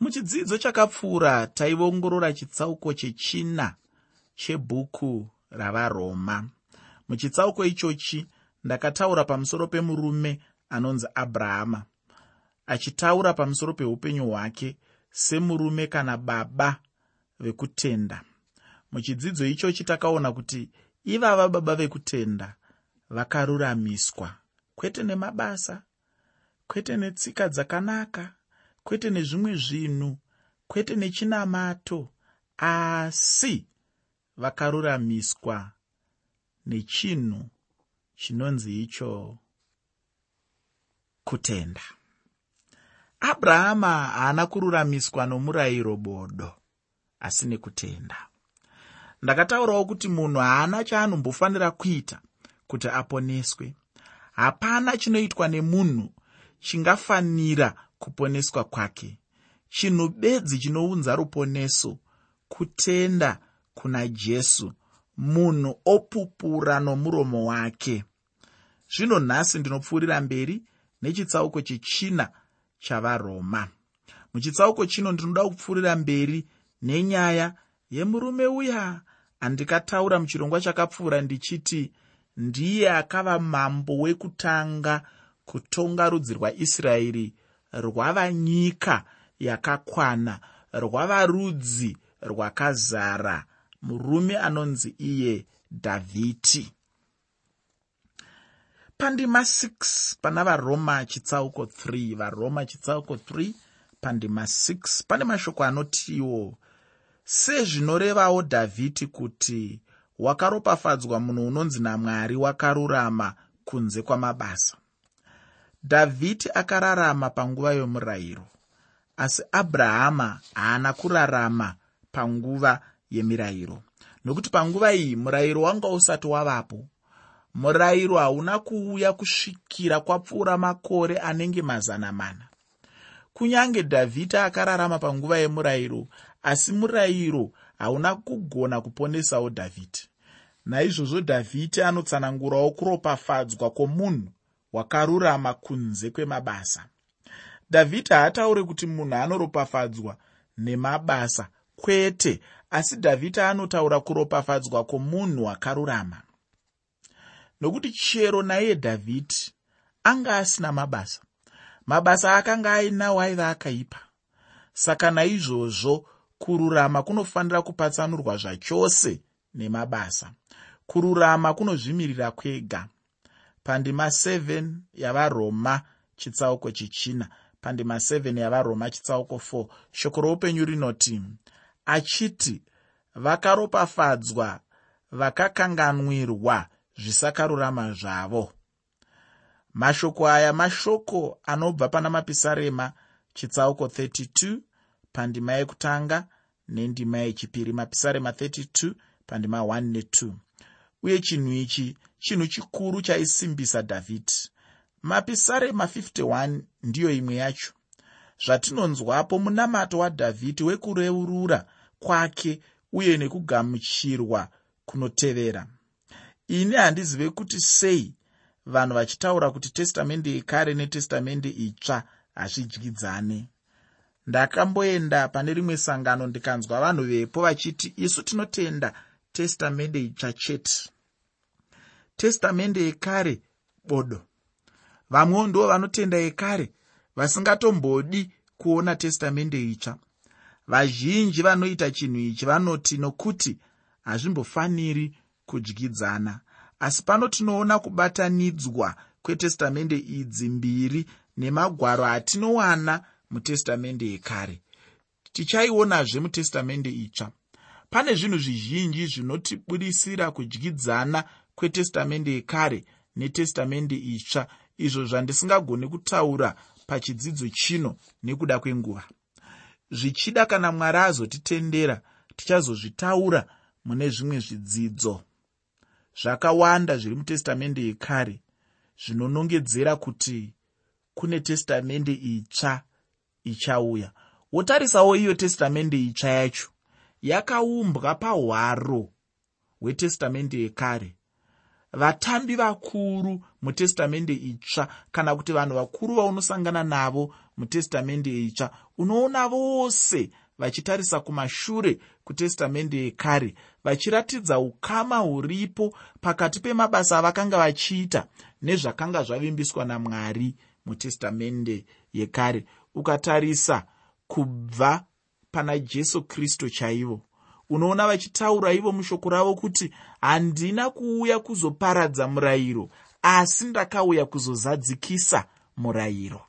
muchidzidzo chakapfuura taiongorora chitsauko chechina chebhuku ravaroma. Muchitsauko ichochi ndakataura pamusoro pemurume anonzi abrahama achitaura pamusoro peupenyu hwake semurume kana baba vekutenda. Muchidzidzo ichochi takaona kuti ivava baba vekutenda vakaruramiswa kwete nemabasa kwete netsika dzakanaka kwete nezvimwe zvinhu kwete nechinamato asi vakaruramiswa nechinhu chinonzi icho kutenda. Abrahama haana kururamiswa nomurayiro bodo asi nekutenda. Ndakataurawo kuti munhu haana chaanombofanira kuita kuti aponeswe. Hapana chinoitwa nemunhu chingafanira kuponeswa kwake. Chinhu bedzi chinounza ruponeso kutenda kuna jesu munhu opupura nomuromo wake. Zvino nhasi ndinopfuurira mberi nechitsauko chechina chavaroma. Muchitsauko chino ndinoda kupfuurira mberi nenyaya yemurume uya andikataura muchirongwa chakapfuura ndichiti ndiye akava mambo wekutanga kutonga rudzi rwaisraeri rwava nyika yakakwana rwava rudzi rwakazara. Murume anonzi iye dhavhidi pandima 6 pana varoma chitsauko 3 varoma chitsauko 3 pandima 6 pane mashoko anotiwo sezvinorevawo dhavhidi kuti wakaropafadzwa munhu unonzi namwari wakarurama kunze kwamabasa dhavhidi akararama panguva yomurayiro asi abrahama haana kurarama panguva yemirayiro. Nokuti panguva iyi murayiro wanga usati wavapo murayiro hauna kuuya kusvikira kwapfuura makore anenge mazana mana. Kunyange dhavhidi akararama panguva yemurayiro asi murayiro hauna kugona kuponesawo dhavhidi naizvozvo dhavhidi anotsanangurawo kuropafadzwa kwomunhu wakarurama kunze kwemabasa. Dhavhidi haatauri kuti munhu anoropafadzwa nemabasa kwete asi dhavhidi anotaura kuropafadzwa kwomunhu akarurama nokuti chero naiye dhavhidi anga asina mabasa. Mabasa akanga ainawo aiva akaipa. Saka naizvozvo kururama kunofanira kupatsanurwa zvachose nemabasa. Kururama kunozvimirira kwega pandima 7 yavaroma chitsauko chechina pandima 7 yavaroma chitsauko 4 shoko roupenyu rinoti achiti vakaropafadzwa vakakanganwirwa zvisakarurama zvavo. Mashoko aya mashoko anobva pana mapisarema chitsauko 32 pandima yekutanga nendima yechipiri mapisarema 32 pandima 1 ne2 uye chinhu ichi chinhu chikuru chaisimbisa dhavhidi mapisarema 51 ndiyo imwe yacho. Zvatinonzwapo munamato wadhavhidi wekureurura kwake uye nekugamuchirwa kunotevera. Ini handizive kuti sei vanhu vachitaura kuti testamende yekare netestamende itsva hazvidyidzane. Ndakamboenda pane rimwe sangano ndikanzwa vanhu vepo vachiti isu tinotenda testamende itsva chete testamende yekare bodo. Vamwewo ndo vanotenda yekare vasingatombodi kuona testamende itsva. Vazhinji vanoita chinhu ichi vanoti nokuti hazvimbofaniri kudyidzana. Asi pano tinoona kubatanidzwa kwetestamende idzi mbiri nemagwaro atinowana mutestamende yekare. Tichaionazve mutestamende itsva. Pane zvinhu zvizhinji zvinotibudisira kudyidzana kwetestamende yekare netestamende itsva. Izvo zvandisingagoni kutaura pachidzidzo chino nekuda kwenguva. Zvichida kana mwari azotitendera tichazozvitaura mune zvimwe zvidzidzo zvakawanda zviri mutestamende yekare zvinonongedzera kuti kune testamende itsva ichauya. Wotarisawo iyo testamende itsva yacho yakaumbwa pahwaro hwetestamende yekare vatambi vakuru mutestamende itsva kana kuti vanhu vakuru vaunosangana navo mutestamende itsva unoona vose vachitarisa kumashure kutestamende yekare vachiratidza ukama huripo pakati pemabasa avakanga vachiita nezvakanga zvavimbiswa namwari mutestamende yekare. Ukatarisa kubva pana jesu kristu chaivo unoona vachitaura ivo mushoko ravo kuti handina kuuya kuzoparadza murayiro asi ndakauya kuzozadzikisa murayiro.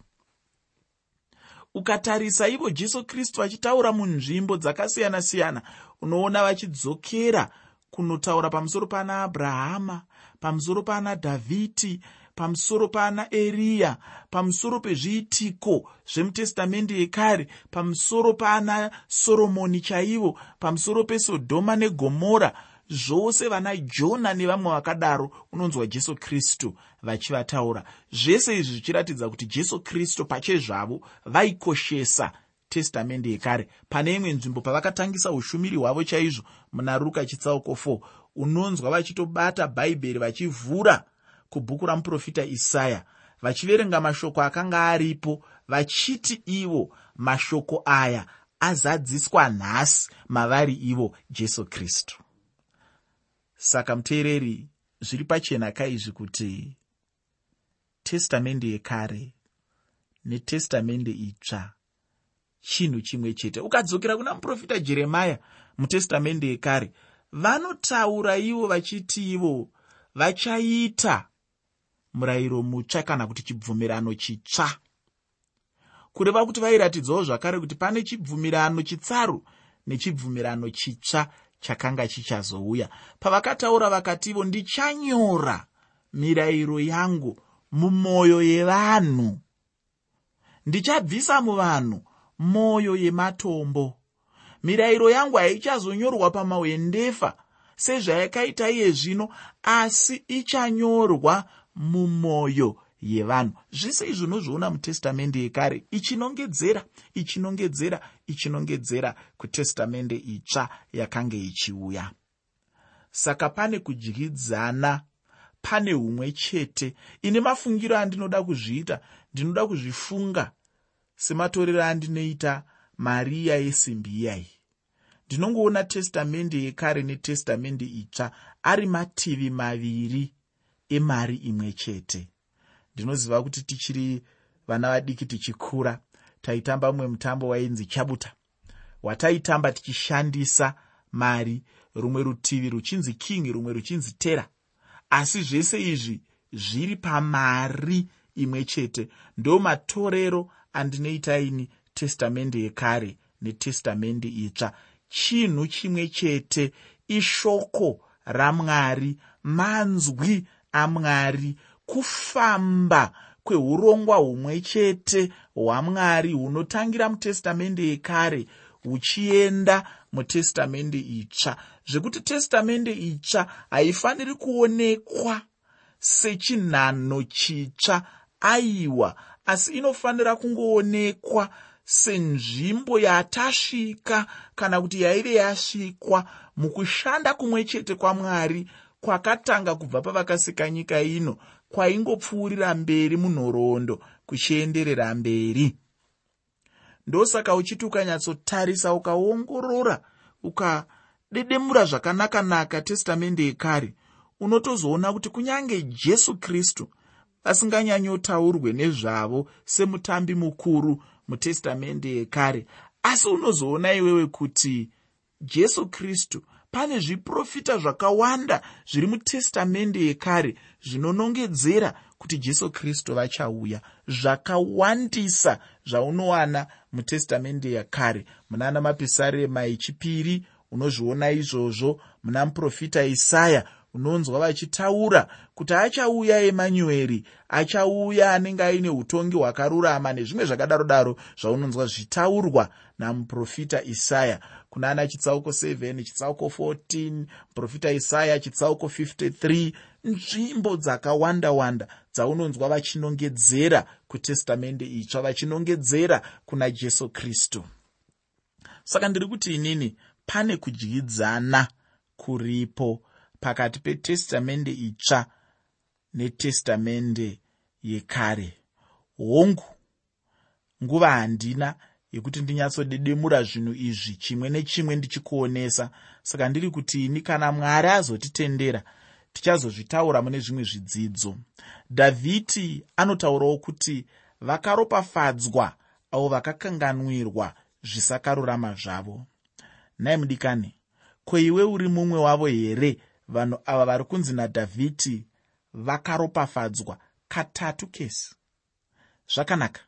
Ukatarisa ivo jesu kristu vachitaura munzvimbo dzakasiyana-siyana unoona vachidzokera kunotaura pamusoro pana abrahama pamusoro pana dhavhidhi pamusoro pana eriya pamusoro pezviitiko zvemutestamende yekare pamusoro pana soromoni chaivo pamusoro pesodhoma negomora zvose vana jona nevamwe vakadaro unonzwa jesu kristu vachivataura. Zvese izvi zvichiratidza kuti jesu kristu pachezvavo vaikoshesa testamende yekare. Pane imwe nzvimbo pavakatangisa ushumiri hwavo chaizvo muna ruka chitsauko 4 unonzwa vachitobata bhaibheri vachivhura kubhuku ramuprofita isaya. Vachiverenga mashoko akanga aripo vachiti ivo mashoko aya azadziswa nhasi mavari ivo jesu kristu. Saka muteereri zviri pachena kaizvi kuti testamende yekare netestamende itsva chinhu chimwe chete. Ukadzokera kuna muprofita jeremaya mutestamende yekare vanotaura ivo vachiti ivo vachaita murayiro mutsva kana kuti chibvumirano chitsva. Kureva kuti vairatidzawo zvakare kuti pane chibvumirano chitsaru nechibvumirano chitsva chakanga chichazouya. Pavakataura vakativo ndichanyora mirayiro yangu mumwoyo yevanhu. Ndichabvisa muvanhu mwoyo yematombo. Mirayiro yangu haichazonyorwa pamahwendefa sezvayakaita iye zvino asi ichanyorwa mumwoyo yevanhu. Zvese izvi unozviona mutestamende yekare ichinongedzera ichinongedzera ichinongedzera kutestamende itsva yakanga ichiuya. Saka pane kudyidzana pane umwe chete. Ine mafungiro andinoda kuzviita ndinoda kuzvifunga sematorero andinoita mariya yesimbi iyai. Ndinongoona testamende yekare netestamende itsva ari mativi maviri emari imwe chete. Ndinoziva kuti tichiri vana vadiki tichikura taitamba mumwe mutambo wainzi chabuta. Wataitamba tichishandisa mari rumwe rutivi ruchinzi king rumwe ruchinzi tera asi zvese izvi zviri pamari imwe chete. Ndo matorero andinoitaini testamende yekare netestamende itsva. Chinhu chimwe chete ishoko ramwari manzwi amwari kufamba kweurongwa humwe chete hwamwari hunotangira mutestamende yekare huchienda mutestamende itsva. Zvekuti testamende itsva haifaniri kuonekwa sechinhano chitsva aiwa asi inofanira kungoonekwa senzvimbo yatasvika kana kuti yaive yasvikwa mukushanda kumwe chete kwamwari kwakatanga kubva pavakasika nyika ino kwaingopfuurira mberi munhoroondo kuchienderera mberi. Ndosaka uchiti ukanyatsotarisa ukaongorora ukadedemura zvakanaka-naka testamende yekare unotozoona kuti kunyange jesu kristu vasinganyanyotaurwe nezvavo semutambi mukuru mutestamende yekare asi unozoona iwewe kuti jesu kristu pane zviprofita zvakawanda zviri mutestamende yekare zvinonongedzera kuti jesu kristu vachauya zvakawandisa zvaunowana mutestamende yekare munana mapisarema echipiri unozviona izvozvo. Muna muprofita isaya unonzwa vachitaura kuti achauya emanueri achauya anenge aine utongi hwakarurama nezvimwe zvakadaro daro zvaunonzwa zvitaurwa namuprofita isaya kuna ana chitsauko 7 chitsauko 14 muprofita isaya chitsauko 53 nzvimbo dzakawanda wanda dzaunonzwa vachinongedzera kutestamende itsva vachinongedzera kuna jesu kristu. Saka ndiri kuti inini pane kudyidzana kuripo pakati petestamende itsva netestamende yekare. Hongu nguva handina yekuti ndinyatsodedemura zvinhu izvi chimwe nechimwe ndichikuonesa. Saka ndiri kuti ini kana mwari azotitendera tichazozvitaura mune zvimwe zvidzidzo. Dhavhidi anotaurawo kuti vakaropafadzwa avo vakakanganwirwa zvisakarurama zvavo. Nhai mudikani ko iwe uri mumwe wavo here? Vanhu ava vari kunzi nadhavhidi vakaropafadzwa katatu kesi. Zvakanaka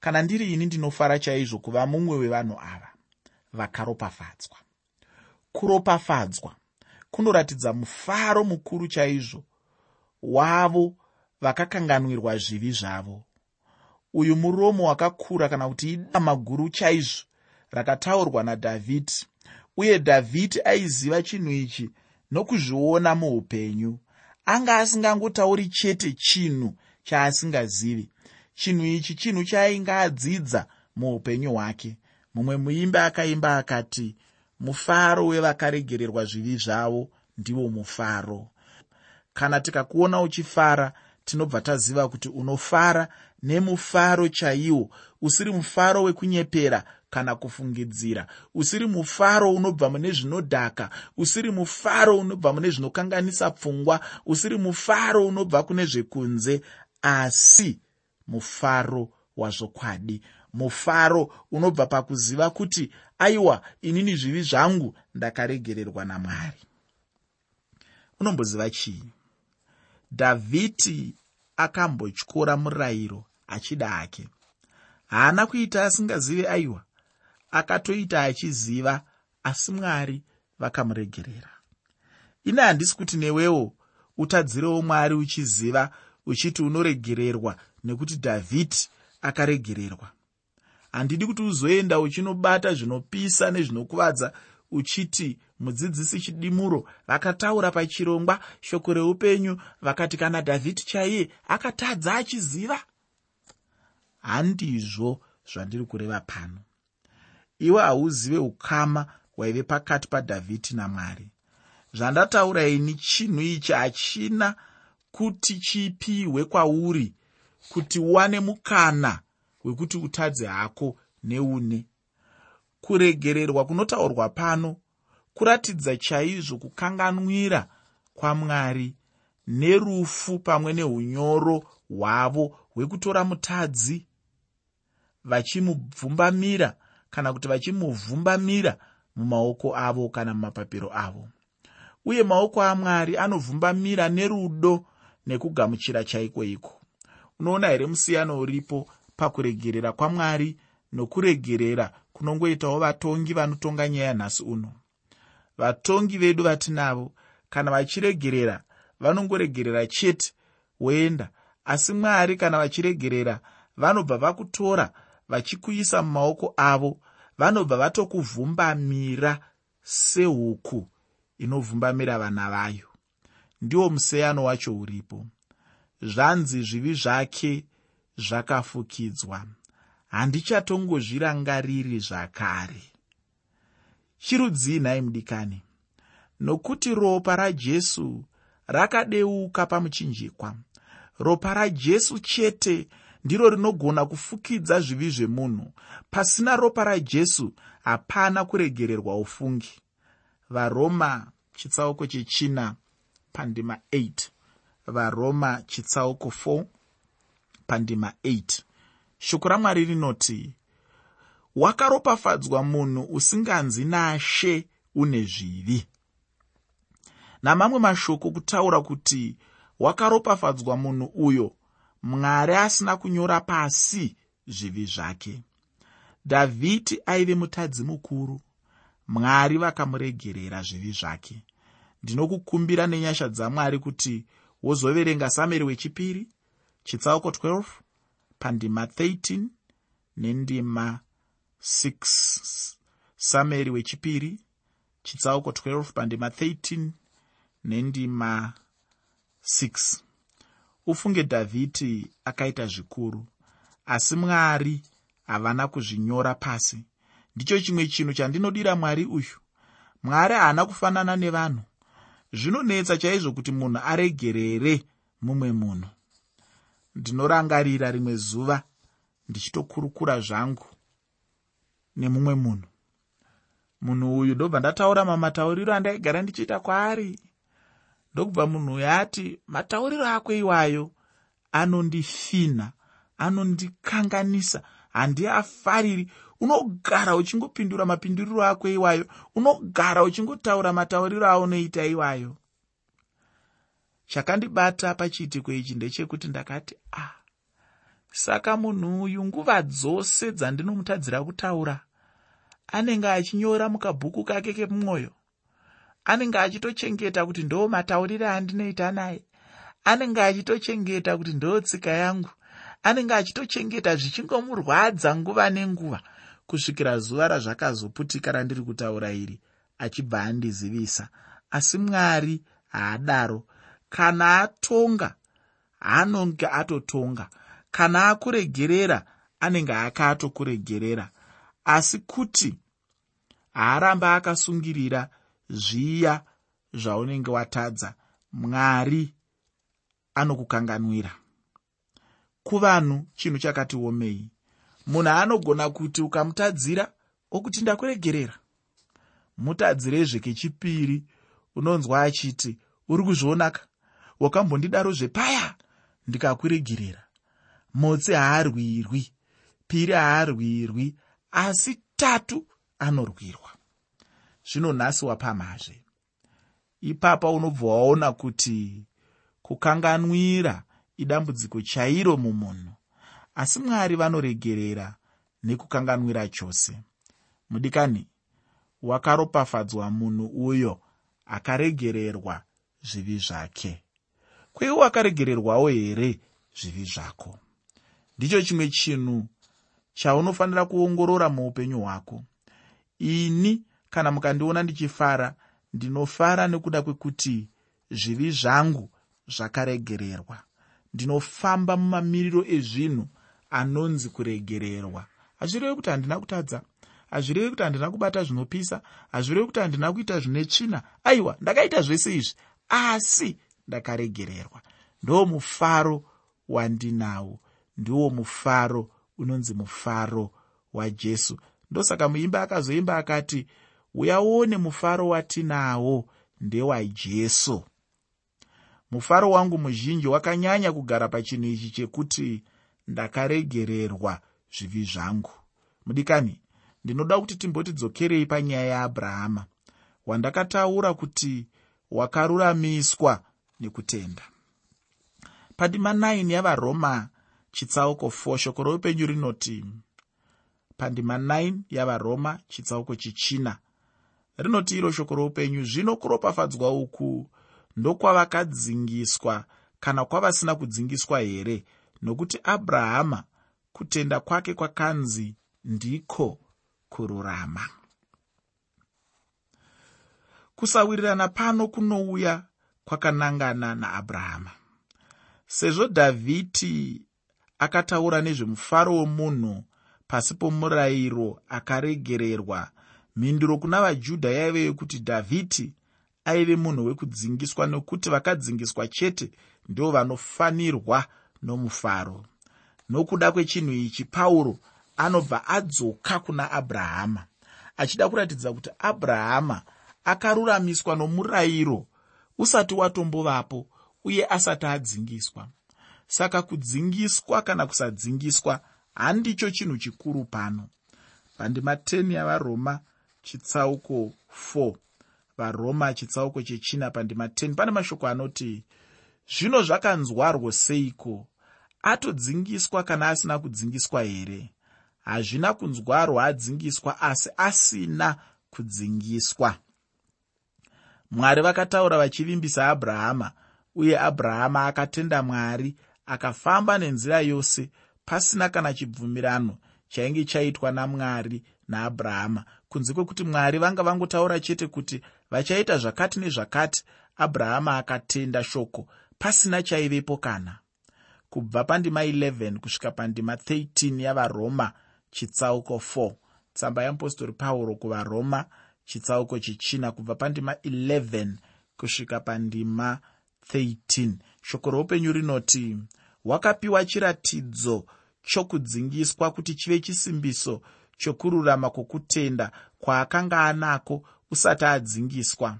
kana ndiri ini ndinofara chaizvo kuva mumwe wevanhu ava vakaropafadzwa. Kuropafadzwa kunoratidza mufaro mukuru chaizvo wavo vakakanganwirwa zvivi zvavo. Uyu muromo wakakura kana kuti idama guru chaizvo rakataurwa nadhavhidhi uye dhavhidhi aiziva chinhu ichi nokuzviona muupenyu. Anga asingangotauri chete chinhu chaasingazivi chinhu ichi chinhu chaainge adzidza muupenyu hwake. Mumwe muimbi akaimba akati mufaro wevakaregererwa zvivi zvavo ndiwo mufaro. Kana tikakuona uchifara tinobva taziva kuti unofara nemufaro chaiwo. Usiri mufaro wekunyepera kana kufungidzira. Usiri mufaro unobva mune zvinodhaka. Usiri mufaro unobva mune zvinokanganisa pfungwa. Usiri mufaro unobva kune zvekunze. Asi mufaro wazvokwadi. Mufaro unobva pakuziva kuti aiwa inini zvivi zvangu ndakaregererwa namwari. Unomboziva chii dhavhidi akambotyora murayiro achida hake. Haana kuita asingazivi aiwa. Akatoita achiziva asi mwari vakamuregerera. Ine handisi kuti newewo utadzirewo mwari uchiziva uchiti unoregererwa nekuti dhavhidhi akaregererwa. Handidi kuti uzoenda uchinobata zvinopisa nezvinokuvadza uchiti mudzidzisi chidimuro vakataura pachirongwa shoko reupenyu vakati kana dhavhidhi chaiye akatadza achiziva? Handizvo zvandiri kureva pano. Iwe hauzive ukama hwaive pakati padhavhidhi namwari. Zvandataura ini chinhu ichi hachina kuti chipiwe kwauri kuti uwane mukana wekuti utadze hako neune. Kuregererwa kunotaurwa pano kuratidza chaizvo kukanganwira kwamwari nerufu pamwe neunyoro hwavo hwekutora mutadzi. Vachimubvumbamira kana kuti vachimuvhumbamira mumaoko avo kana mumapapiro avo. Uye maoko amwari anovhumbamira nerudo nekugamuchira chaiko iko. Unoona here musiyano uripo pakuregerera kwamwari nokuregerera kunongoitawo vatongi vanotonga nyaya nhasi uno. Vatongi vedu vatinavo kana vachiregerera vanongoregerera chete woenda. Asi mwari kana vachiregerera vanobva vakutora vachikuisa mumaoko avo vanobva vatokuvhumbamira sehuku inovhumbamira vana vayo ndiwo museyano wacho uripo. Zvanzi zvivi zvake zvakafukidzwa. Handichatongozvirangariri zvakare. Chirudzii nhai mudikani nokuti ropa rajesu rakadeuka pamuchinjikwa. Ropa rajesu chete ndiro rinogona kufukidza zvivi zvemunhu. Pasina ropa rajesu hapana kuregererwa ufungi. Varoma chitsauko chechina pandima 8 varoma chitsauko 4 pandima 8 shoko ramwari rinoti wakaropafadzwa munhu usinganzi nashe une zvivi. Namamwe mashoko kutaura kuti wakaropafadzwa munhu uyo mwari asina kunyora pasi zvivi zvake. Dhavhidhi aive mutadzi mukuru. Mwari vakamuregerera zvivi zvake ndinokukumbira nenyasha dzamwari kuti wozoverenga samueri wechipiri chitsauko 12 pandima 13 nendima 6 samueri wechipiri chitsauko 12 pandima 13 nendima 6 ufunge dhavhidhi akaita zvikuru asi mwari havana kuzvinyora pasi. Ndicho chimwe chinhu chandinodira mwari uyu. Mwari haana kufanana nevanhu zvinonetsa chaizvo kuti munhu aregerere mumwe munhu. Ndinorangarira rimwe zuva ndichitokurukura zvangu nemumwe munhu. Munhu uyu ndobva ndataura mamatauriro andaigara ndichiita kwaari? Ndokubva munhu uyu ati matauriro ako iwayo anondifinha anondikanganisa handiafariri unogara uchingopindura mapinduriro ako iwayo unogara uchingotaura matauriro aunoita iwayo. Chakandibata pachiitiko ichi ndechekuti ndakati a ah, saka munhu uyu nguva dzose dzandinomutadzira kutaura anenge achinyora mukabhuku kake kemumwoyo anenge achitochengeta kuti ndo matauriro andinoita naye anenge achitochengeta kuti ndo tsika yangu anenge achitochengeta zvichingomurwadza nguva nenguva kusvikira zuva razvakazoputika randiri kutaura iri achibva andizivisa. Asi mwari haadaro. Kana atonga haanonge atotonga. Kana akuregerera anenge akatokuregerera asi kuti haaramba akasungirira zviya zvaunenge watadza mwari anokukanganwira. Kuvanhu chinhu chakati omei munhu anogona kuti ukamutadzira okuti ndakuregerera mutadzirezve kechipiri unonzwa achiti uri kuzvionaka? Wakambondidaro zvepaya? Ndikakuregerera. Motsi haarwirwi piri haarwirwi asi tatu anorwirwa. Zvino nhasi wapamhazve ipapa unobva waona kuti kukanganwira idambudziko chairo mumunhu asi mwari vanoregerera nekukanganwira chose. Mudikani wakaropafadzwa munhu uyo akaregererwa zvivi zvake. Kweiwo wakaregererwawo here zvivi zvako? Ndicho chimwe chinhu chaunofanira kuongorora muupenyu hwako. Ini kana mukandiona ndichifara ndinofara nekuda kwekuti zvivi zvangu zvakaregererwa. Ndinofamba mumamiriro ezvinhu anonzi kuregererwa. Hazvirevi kuti handina kutadza. Hazvirevi kuti handina kubata zvinopisa. Hazvirevi kuti handina kuita zvine tsvina. Aiwa ndakaita zvese izvi. Asi ndakaregererwa. Ndo mufaro wandinawo ndiwo mufaro unonzi mufaro wajesu ndosaka muimba akazoimba akati uyaone mufaro watinawo ndewajesu mufaro wangu muzhinji wakanyanya kugara pachinhu ichi chekuti ndakaregererwa zvivi zvangu. Mudikani ndinoda kuti timbotidzokerei panyaya yaabrahama. Wandakataura kuti wakaruramiswa nekutenda. Pandima 9 yavaroma chitsauko 4 shoko roupenyu rinoti pandima 9 yavaroma chitsauko chichina. Rinoti iro shoko roupenyu zvino kuropafadzwa uku ndokwavakadzingiswa kana kwavasina kudzingiswa here nokuti abrahama kutenda kwake kwakanzi ndiko kururama. Kusawirirana pano kunouya kwakanangana naabrahama. Sezvo dhavhidhi akataura nezvemufaro womunhu pasi pomurayiro akaregererwa mhinduro kuna vajudha yaive yekuti dhavhidhi aive munhu wekudzingiswa nokuti vakadzingiswa chete ndo vanofanirwa nomufaro. Nokuda kwechinhu ichi pauro anobva adzoka kuna abrahama achida kuratidza kuti abrahama akaruramiswa nomurayiro usati watombovapo uye asati adzingiswa. Saka kudzingiswa kana kusadzingiswa handicho chinhu chikuru pano. Pandima 10 yavaroma chitsauko 4 varoma chitsauko chechina pandima 10 pane mashoko anoti zvino zvakanzwarwo seiko atodzingiswa kana asina kudzingiswa here? Hazvina kunzwarwa adzingiswa asi asina kudzingiswa. Mwari vakataura vachivimbisa abrahama uye abrahama akatenda mwari akafamba nenzira yose pasina kana chibvumirano chainge chaitwa namwari naabrahama. Kunze kwekuti mwari vanga vangotaura chete kuti vachaita zvakati nezvakati abrahama akatenda shoko pasina chaivepo kana kubva pandima 11 kusvika pandima 13 yavaroma chitsauko 4 tsamba yeapostori pauro kuvaroma chitsauko chichina kubva pandima 11 kusvika pandima 13 shoko roupenyu rinoti wakapiwa chiratidzo chokudzingiswa kuti chive chisimbiso chokururama kwokutenda kwaakanga anako usati adzingiswa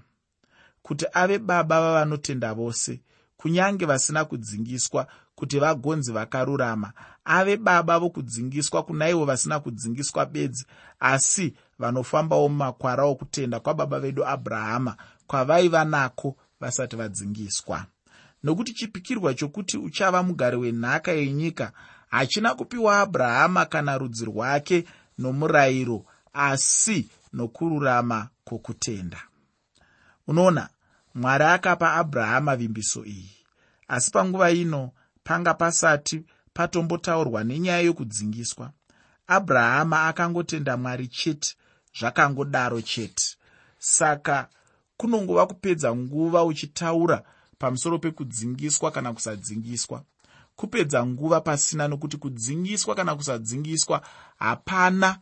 kuti ave baba vavanotenda vose kunyange vasina kudzingiswa kuti vagonzi vakarurama. Ave baba vokudzingiswa kuna ivo vasina kudzingiswa bedzi asi vanofambawo mumakwara okutenda kwababa vedu abrahama kwavaiva nako vasati vadzingiswa nokuti chipikirwa chokuti uchava mugari wenhaka yenyika hachina kupiwa abrahama kana rudzi rwake nomurayiro asi nokururama kwokutenda. Unoona mwari akapa abrahama vimbiso iyi. Asi panguva ino panga pasati patombotaurwa nenyaya yokudzingiswa abrahama akangotenda mwari chete zvakangodaro chete. Saka kunongova kupedza nguva uchitaura pamusoro pekudzingiswa kana kusadzingiswa kupedza nguva pasina nokuti kudzingiswa kana kusadzingiswa hapana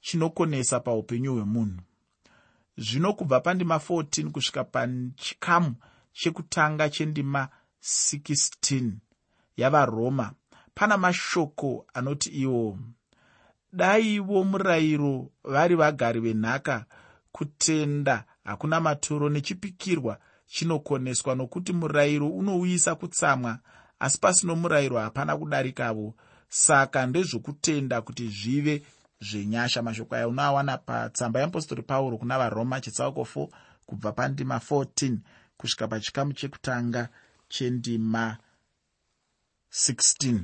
chinokonesa paupenyu hwemunhu. Zvino kubva pandima 14 kusvika pachikamu chekutanga chendima 16 yavaroma. Pana mashoko anoti iwo daivo murayiro vari vagari venhaka. Kutenda hakuna matoro nechipikirwa chinokoneswa nokuti murayiro unouyisa kutsamwa asi pasino murayiro hapana kudarikavo. Saka ndezvokutenda kuti zvive zvenyasha. Mashoko aya unoawana patsamba yeapostori pauro kuna varoma chitsauko 4 kubva pandima 14 kusvika pachikamu chekutanga chendima 16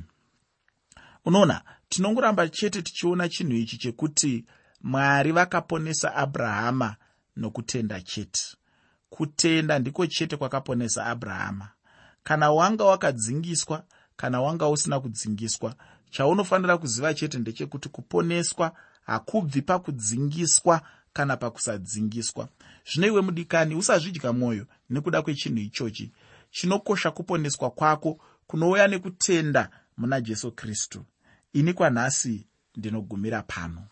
unoona tinongoramba chete tichiona chinhu ichi chekuti mwari vakaponesa abrahama nokutenda chete. Kutenda ndiko chete kwakaponesa abrahama. Kana wanga wakadzingiswa kana wanga usina kudzingiswa chaunofanira kuziva chete ndechekuti kuponeswa hakubvi pakudzingiswa kana pakusadzingiswa. Zvino iwe mudikani usazvidya mwoyo nekuda kwechinhu ichochi. Chinokosha kuponeswa kwako kunouya nekutenda muna jesu kristu. Ini kwanhasi ndinogumira pano